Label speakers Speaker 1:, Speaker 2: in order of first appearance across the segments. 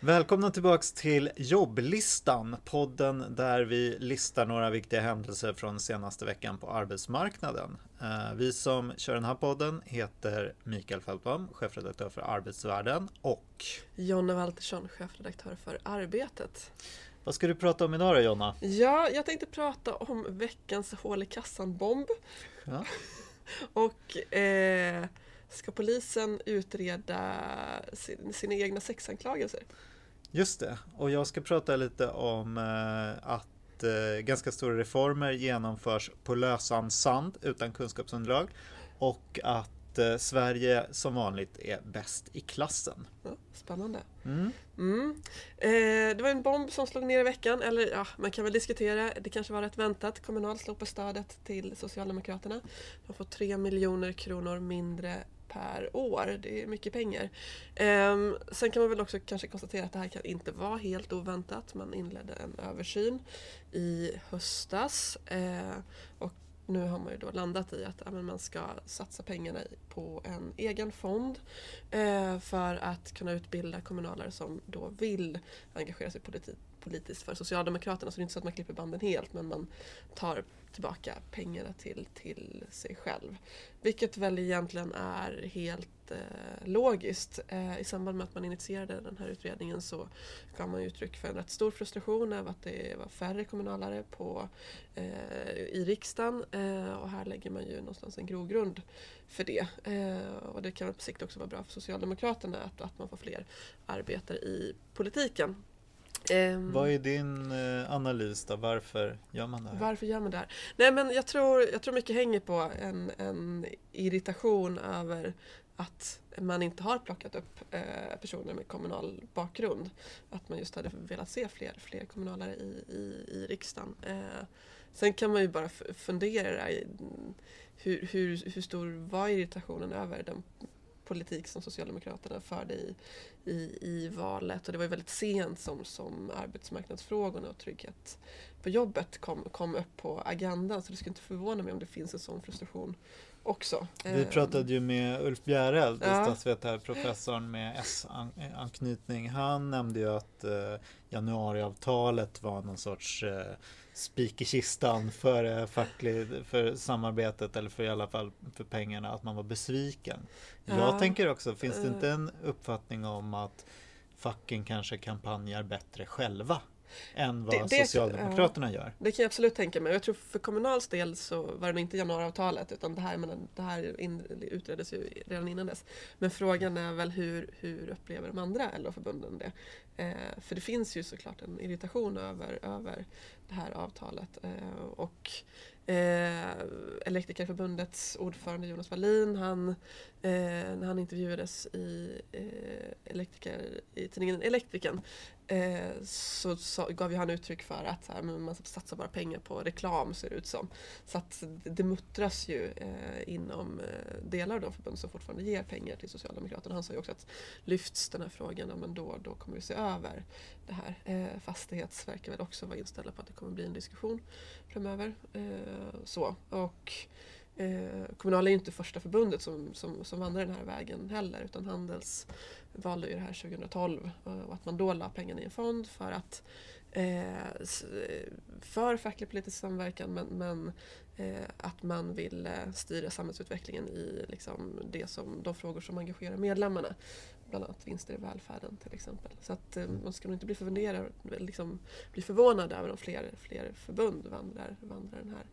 Speaker 1: Välkomna tillbaks till jobblistan, podden där vi listar några viktiga händelser från senaste veckan på arbetsmarknaden. Eh, vi som kör den här podden heter Mikael Fältbom, chefredaktör för Arbetsvärlden och
Speaker 2: Jonna Waltersson, chefredaktör för Arbetet.
Speaker 1: Vad ska du prata om idag då Jonna?
Speaker 2: Ja, jag tänkte prata om veckans hål i kassan-bomb.
Speaker 1: Ja.
Speaker 2: och eh, ska polisen utreda sin, sina egna sexanklagelser?
Speaker 1: Just det, och jag ska prata lite om eh, att eh, ganska stora reformer genomförs på lösan sand utan kunskapsunderlag och att eh, Sverige som vanligt är bäst i klassen.
Speaker 2: Ja, spännande.
Speaker 1: Mm.
Speaker 2: Mm. Eh, det var en bomb som slog ner i veckan, eller ja, man kan väl diskutera. Det kanske var rätt väntat. Kommunal slog på stödet till Socialdemokraterna. De får 3 miljoner kronor mindre per år. Det är mycket pengar. Um, sen kan man väl också kanske konstatera att det här kan inte vara helt oväntat. Man inledde en översyn i höstas uh, och nu har man ju då landat i att ja, man ska satsa pengarna på en egen fond eh, för att kunna utbilda kommunalare som då vill engagera sig politi politiskt för Socialdemokraterna. Så det är inte så att man klipper banden helt men man tar tillbaka pengarna till, till sig själv. Vilket väl egentligen är helt eh, logiskt. Eh, I samband med att man initierade den här utredningen så gav man uttryck för en rätt stor frustration över att det var färre kommunalare på, eh, i riksdagen eh, och här lägger man ju någonstans en grogrund för det. Eh, och det kan på sikt också vara bra för Socialdemokraterna att, att man får fler arbetare i politiken.
Speaker 1: Um, Vad är din eh, analys då? Varför gör man det här?
Speaker 2: Varför gör man det här? Nej men jag tror, jag tror mycket hänger på en, en irritation över att man inte har plockat upp eh, personer med kommunal bakgrund. Att man just hade velat se fler, fler kommunalare i, i, i riksdagen. Eh, sen kan man ju bara fundera i hur, hur, hur stor var irritationen över den politik som Socialdemokraterna förde i, i, i valet. Och det var väldigt sent som, som arbetsmarknadsfrågorna och trygghet på jobbet kom, kom upp på agendan. Så det skulle inte förvåna mig om det finns en sån frustration också.
Speaker 1: Vi ehm. pratade ju med Ulf Bjäreld, ja. statsvetarprofessorn med S-anknytning. Han nämnde ju att eh, januariavtalet var någon sorts eh, spik i kistan för, eh, facklig, för samarbetet eller för i alla fall för pengarna, att man var besviken. Ja. Jag tänker också, finns det inte en uppfattning om att facken kanske kampanjar bättre själva? Än vad det, det, Socialdemokraterna ja, gör.
Speaker 2: Det kan jag absolut tänka mig. Jag tror för Kommunals del så var det nog inte januariavtalet utan det här, det här in, utreddes ju redan innan dess. Men frågan är väl hur, hur upplever de andra LO-förbunden det? Eh, för det finns ju såklart en irritation över, över det här avtalet. Eh, och eh, Elektrikerförbundets ordförande Jonas Wallin, han, eh, när han intervjuades i, eh, elektriker, i tidningen Elektrikern eh, så, så, gav ju han uttryck för att här, man satsar bara pengar på reklam ser det ut som. Så att det muttras ju eh, inom eh, delar av de förbund som fortfarande ger pengar till Socialdemokraterna. Han sa ju också att lyfts den här frågan, men då, då kommer vi se över det här. Eh, Fastighets verkar väl också vara inställda på att det kommer bli en diskussion framöver. Eh, Eh, så. Och Eh, Kommunal är ju inte första förbundet som, som, som vandrar den här vägen heller utan Handels valde ju det här 2012 eh, och att man då la pengarna i en fond för att eh, eh för facklig politisk samverkan men, men eh, att man vill styra samhällsutvecklingen i liksom, det som, de frågor som engagerar medlemmarna. Bland annat vinster i välfärden till exempel. Så att eh, man ska nog inte bli, förvånad, liksom, bli förvånad över om fler, fler förbund vandrar, vandrar den här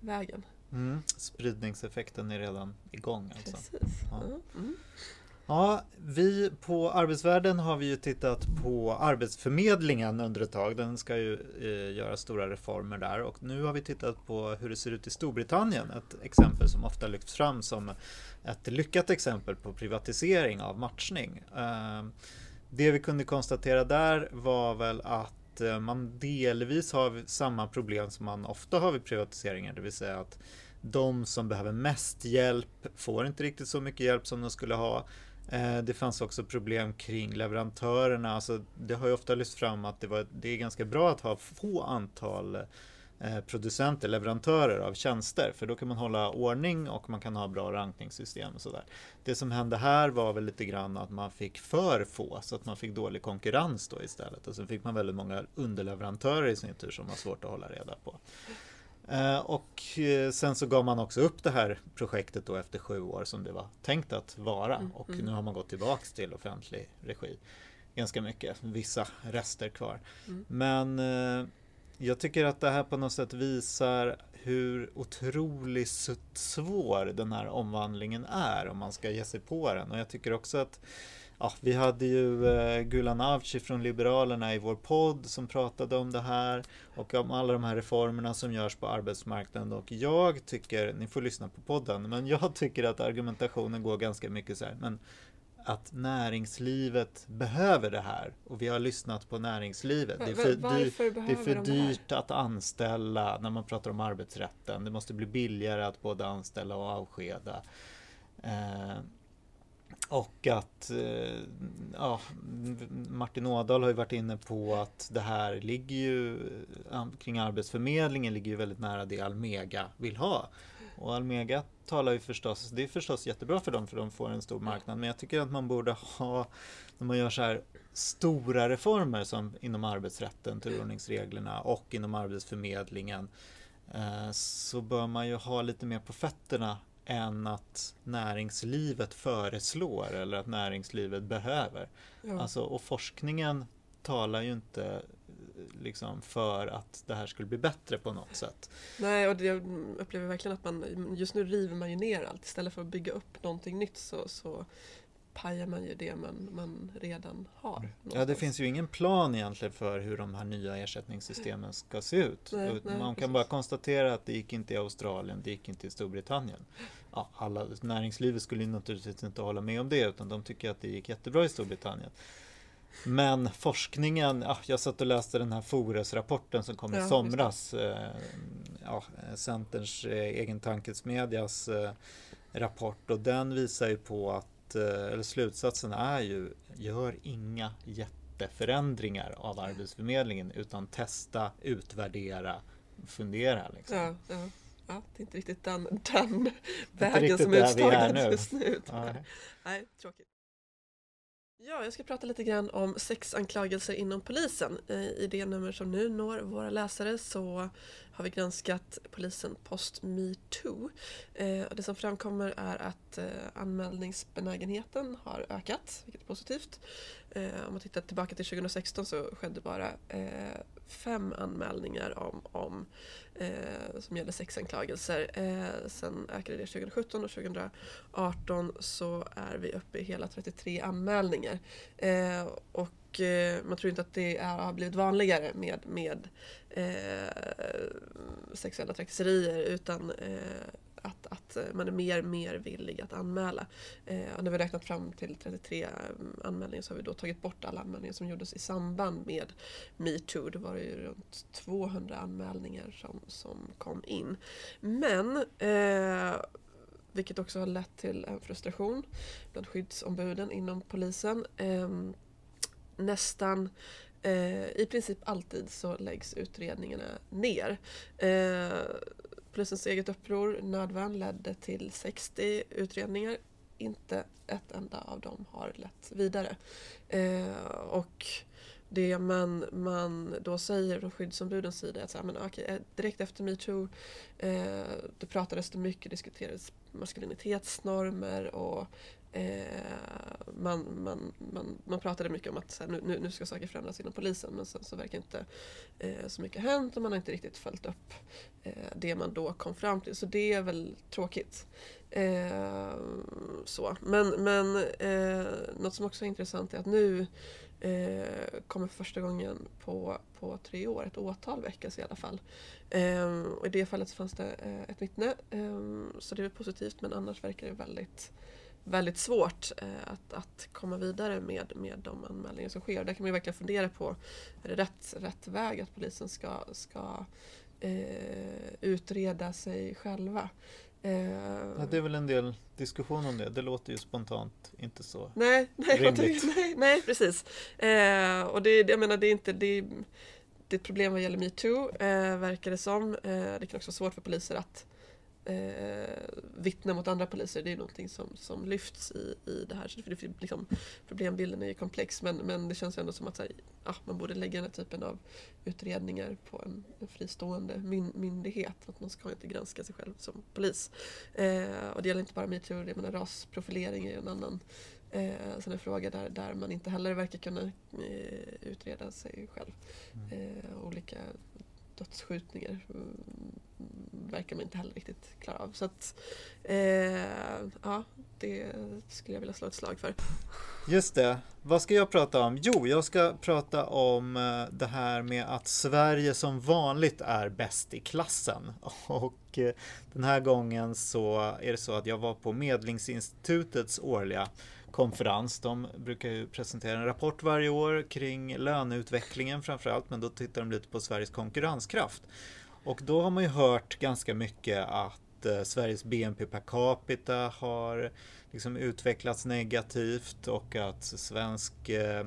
Speaker 2: vägen.
Speaker 1: Mm. Spridningseffekten är redan igång alltså.
Speaker 2: Precis. Ja. Mm.
Speaker 1: Ja, vi på Arbetsvärlden har vi ju tittat på Arbetsförmedlingen under ett tag. Den ska ju eh, göra stora reformer där och nu har vi tittat på hur det ser ut i Storbritannien. Ett exempel som ofta lyfts fram som ett lyckat exempel på privatisering av matchning. Eh, det vi kunde konstatera där var väl att eh, man delvis har samma problem som man ofta har vid privatiseringar, det vill säga att de som behöver mest hjälp får inte riktigt så mycket hjälp som de skulle ha. Eh, det fanns också problem kring leverantörerna. Alltså, det har ju ofta lyfts fram att det, var, det är ganska bra att ha få antal eh, producenter, leverantörer av tjänster. För då kan man hålla ordning och man kan ha bra rankningssystem och sådär. Det som hände här var väl lite grann att man fick för få så att man fick dålig konkurrens då istället. Och så fick man väldigt många underleverantörer i sin tur som var svårt att hålla reda på. Eh, och eh, sen så gav man också upp det här projektet då efter sju år som det var tänkt att vara. Mm, och mm. nu har man gått tillbaks till offentlig regi. Ganska mycket, vissa rester kvar. Mm. Men eh, jag tycker att det här på något sätt visar hur otroligt svår den här omvandlingen är om man ska ge sig på den. Och jag tycker också att ja, vi hade ju eh, Gulan Avci från Liberalerna i vår podd som pratade om det här och om alla de här reformerna som görs på arbetsmarknaden och jag tycker, ni får lyssna på podden, men jag tycker att argumentationen går ganska mycket så här, men att näringslivet behöver det här och vi har lyssnat på näringslivet. Det är för, dyr, det är för de dyrt att anställa när man pratar om arbetsrätten. Det måste bli billigare att både anställa och avskeda. Eh, och att eh, ja, Martin Ådahl har ju varit inne på att det här ligger ju kring Arbetsförmedlingen ligger ju väldigt nära det Almega vill ha. Och Almega talar ju förstås, det är förstås jättebra för dem för de får en stor marknad. Men jag tycker att man borde ha, när man gör så här stora reformer som inom arbetsrätten, turordningsreglerna och inom Arbetsförmedlingen eh, så bör man ju ha lite mer på fötterna än att näringslivet föreslår eller att näringslivet behöver. Ja. Alltså, och forskningen talar ju inte liksom för att det här skulle bli bättre på något sätt.
Speaker 2: Nej, och jag upplever verkligen att man just nu river man ju ner allt istället för att bygga upp någonting nytt så, så pajar man ju det man, man redan har. Någonstans.
Speaker 1: Ja, det finns ju ingen plan egentligen för hur de här nya ersättningssystemen ska se ut. Nej, nej, man kan precis. bara konstatera att det gick inte i Australien, det gick inte i Storbritannien. Ja, alla, näringslivet skulle naturligtvis inte hålla med om det utan de tycker att det gick jättebra i Storbritannien. Men forskningen, ja, jag satt och läste den här Fores-rapporten som kom i somras. Eh, ja, Centerns eh, egen tankesmedjas eh, rapport och den visar ju på att, eller slutsatsen är ju, gör inga jätteförändringar av Arbetsförmedlingen utan testa, utvärdera, fundera. Liksom.
Speaker 2: Ja, ja. ja, det är inte riktigt den, den vägen som är utstakad just nu. Nej, tråkigt. Ja, jag ska prata lite grann om sexanklagelser inom polisen. I det nummer som nu når våra läsare så har vi granskat polisen post metoo. Eh, det som framkommer är att eh, anmälningsbenägenheten har ökat, vilket är positivt. Eh, om man tittar tillbaka till 2016 så skedde bara eh, fem anmälningar om, om eh, som gällde sexanklagelser. Eh, sen ökade det 2017 och 2018 så är vi uppe i hela 33 anmälningar. Eh, och eh, man tror inte att det är, har blivit vanligare med, med eh, sexuella trakasserier utan eh, att, att eh, man är mer mer villig att anmäla. Eh, och när vi räknat fram till 33 eh, anmälningar så har vi då tagit bort alla anmälningar som gjordes i samband med metoo. Det var ju runt 200 anmälningar som, som kom in. Men eh, vilket också har lett till en frustration bland skyddsombuden inom polisen. Eh, nästan eh, i princip alltid så läggs utredningarna ner. Eh, Polisens eget uppror, Nödvärn, ledde till 60 utredningar. Inte ett enda av dem har lett vidare. Eh, och det man, man då säger från skyddsombudens sida är att så här, men, okay, eh, direkt efter metoo eh, det pratades det mycket, diskuterades maskulinitetsnormer och Eh, man, man, man, man pratade mycket om att här, nu, nu ska saker förändras inom polisen men sen så verkar inte eh, så mycket hänt och man har inte riktigt följt upp eh, det man då kom fram till. Så det är väl tråkigt. Eh, så. Men, men eh, något som också är intressant är att nu eh, kommer för första gången på, på tre år ett åtal väckas i alla fall. Eh, och I det fallet så fanns det eh, ett vittne så det är positivt men annars verkar det väldigt väldigt svårt eh, att, att komma vidare med, med de anmälningar som sker. Där kan man verkligen fundera på, är det rätt, rätt väg att polisen ska, ska eh, utreda sig själva?
Speaker 1: Eh, ja, det är väl en del diskussion om det. Det låter ju spontant inte så
Speaker 2: nej, nej, rimligt. Nej, nej precis. Eh, och det, jag menar, det är inte... Det, det är ett problem vad gäller metoo, eh, verkar det som. Eh, det kan också vara svårt för poliser att eh, vittna mot andra poliser. Det är någonting som, som lyfts i, i det här. Så det, liksom, problembilden är ju komplex men, men det känns ändå som att här, ja, man borde lägga den här typen av utredningar på en, en fristående myn, myndighet. Att man ska inte granska sig själv som polis. Eh, och det gäller inte bara metoo, det menar rasprofilering är en annan eh, sån fråga där, där man inte heller verkar kunna eh, utreda sig själv. Mm. Eh, olika dödsskjutningar mm, verkar man inte heller riktigt klara av. Så att, eh, ja, det skulle jag vilja slå ett slag för.
Speaker 1: Just det. Vad ska jag prata om? Jo, jag ska prata om eh, det här med att Sverige som vanligt är bäst i klassen. Och eh, den här gången så är det så att jag var på Medlingsinstitutets årliga konferens. De brukar ju presentera en rapport varje år kring löneutvecklingen framförallt, men då tittar de lite på Sveriges konkurrenskraft. Och då har man ju hört ganska mycket att eh, Sveriges BNP per capita har liksom utvecklats negativt och att svensk eh,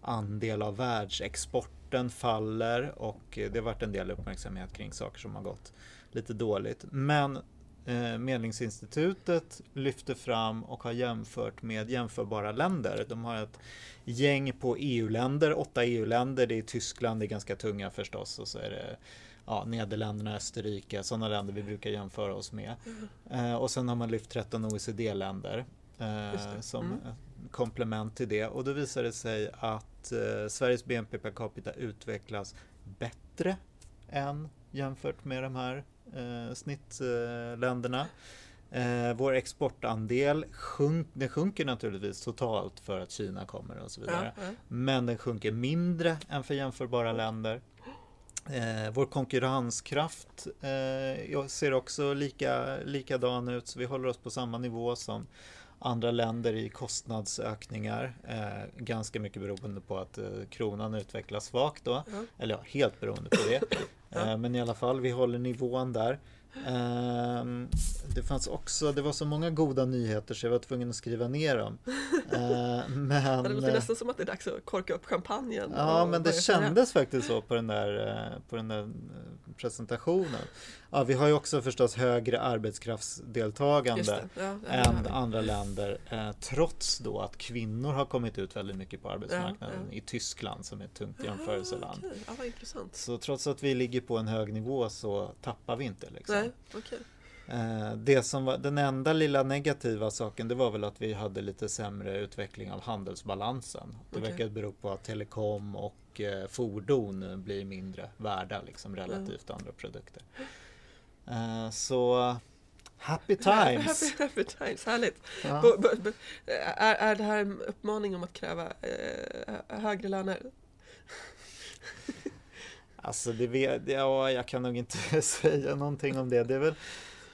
Speaker 1: andel av världsexporten faller och eh, det har varit en del uppmärksamhet kring saker som har gått lite dåligt. Men eh, Medlingsinstitutet lyfter fram och har jämfört med jämförbara länder. De har ett gäng på EU-länder, åtta EU-länder. Det är Tyskland, det är ganska tunga förstås och så är det ja, Nederländerna, Österrike, sådana länder vi brukar jämföra oss med. Mm. Eh, och sen har man lyft 13 OECD-länder eh, som mm. komplement till det. Och då visar det sig att eh, Sveriges BNP per capita utvecklas bättre än jämfört med de här eh, snittländerna. Eh, vår exportandel sjunk, den sjunker naturligtvis totalt för att Kina kommer och så vidare. Ja, ja. Men den sjunker mindre än för jämförbara länder. Eh, vår konkurrenskraft eh, ser också lika, likadan ut, så vi håller oss på samma nivå som andra länder i kostnadsökningar. Eh, ganska mycket beroende på att eh, kronan utvecklas svagt då. Mm. Eller ja, helt beroende på det. Eh, men i alla fall, vi håller nivån där. Um, det fanns också, det var så många goda nyheter så jag var tvungen att skriva ner dem. Uh, men,
Speaker 2: det låter nästan som att det är dags att korka upp champagnen.
Speaker 1: Ja, men det kändes faktiskt så på den där, eh, på den där eh, presentationen. Ja, vi har ju också förstås högre arbetskraftsdeltagande ja, än andra länder. Eh, trots då att kvinnor har kommit ut väldigt mycket på arbetsmarknaden ja, i Tyskland som är ett tungt jämförelseland.
Speaker 2: Okay.
Speaker 1: Så trots att vi ligger på en hög nivå så tappar vi inte. Liksom.
Speaker 2: Nej, okay.
Speaker 1: Eh, det som var den enda lilla negativa saken det var väl att vi hade lite sämre utveckling av handelsbalansen. Det okay. verkar bero på att telekom och eh, fordon blir mindre värda liksom, relativt mm. andra produkter. Eh, så Happy times!
Speaker 2: Happy, happy times, härligt! Ja. B är, är det här en uppmaning om att kräva eh, högre löner?
Speaker 1: Alltså, det vet, ja, jag kan nog inte säga någonting om det. Det är väl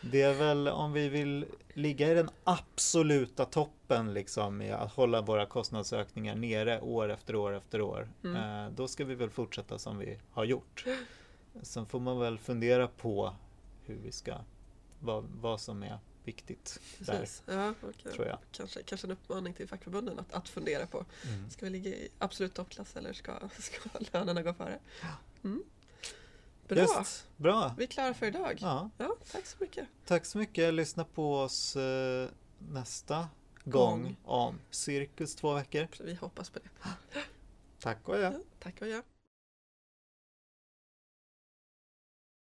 Speaker 1: det är väl om vi vill ligga i den absoluta toppen liksom i att hålla våra kostnadsökningar nere år efter år efter år. Mm. Eh, då ska vi väl fortsätta som vi har gjort. Sen får man väl fundera på hur vi ska, vad, vad som är viktigt där.
Speaker 2: Ja, okay. tror jag. Kanske, kanske en uppmaning till fackförbunden att, att fundera på. Mm. Ska vi ligga i absolut toppklass eller ska, ska lönerna gå före? Mm. Bra. Just,
Speaker 1: bra.
Speaker 2: Vi är klara för idag. Ja. ja. tack så mycket.
Speaker 1: Tack så mycket. Lyssna på oss eh, nästa gång, gång om cirkus två veckor.
Speaker 2: Vi hoppas på det.
Speaker 1: Tack och ja.
Speaker 2: Tack och ja.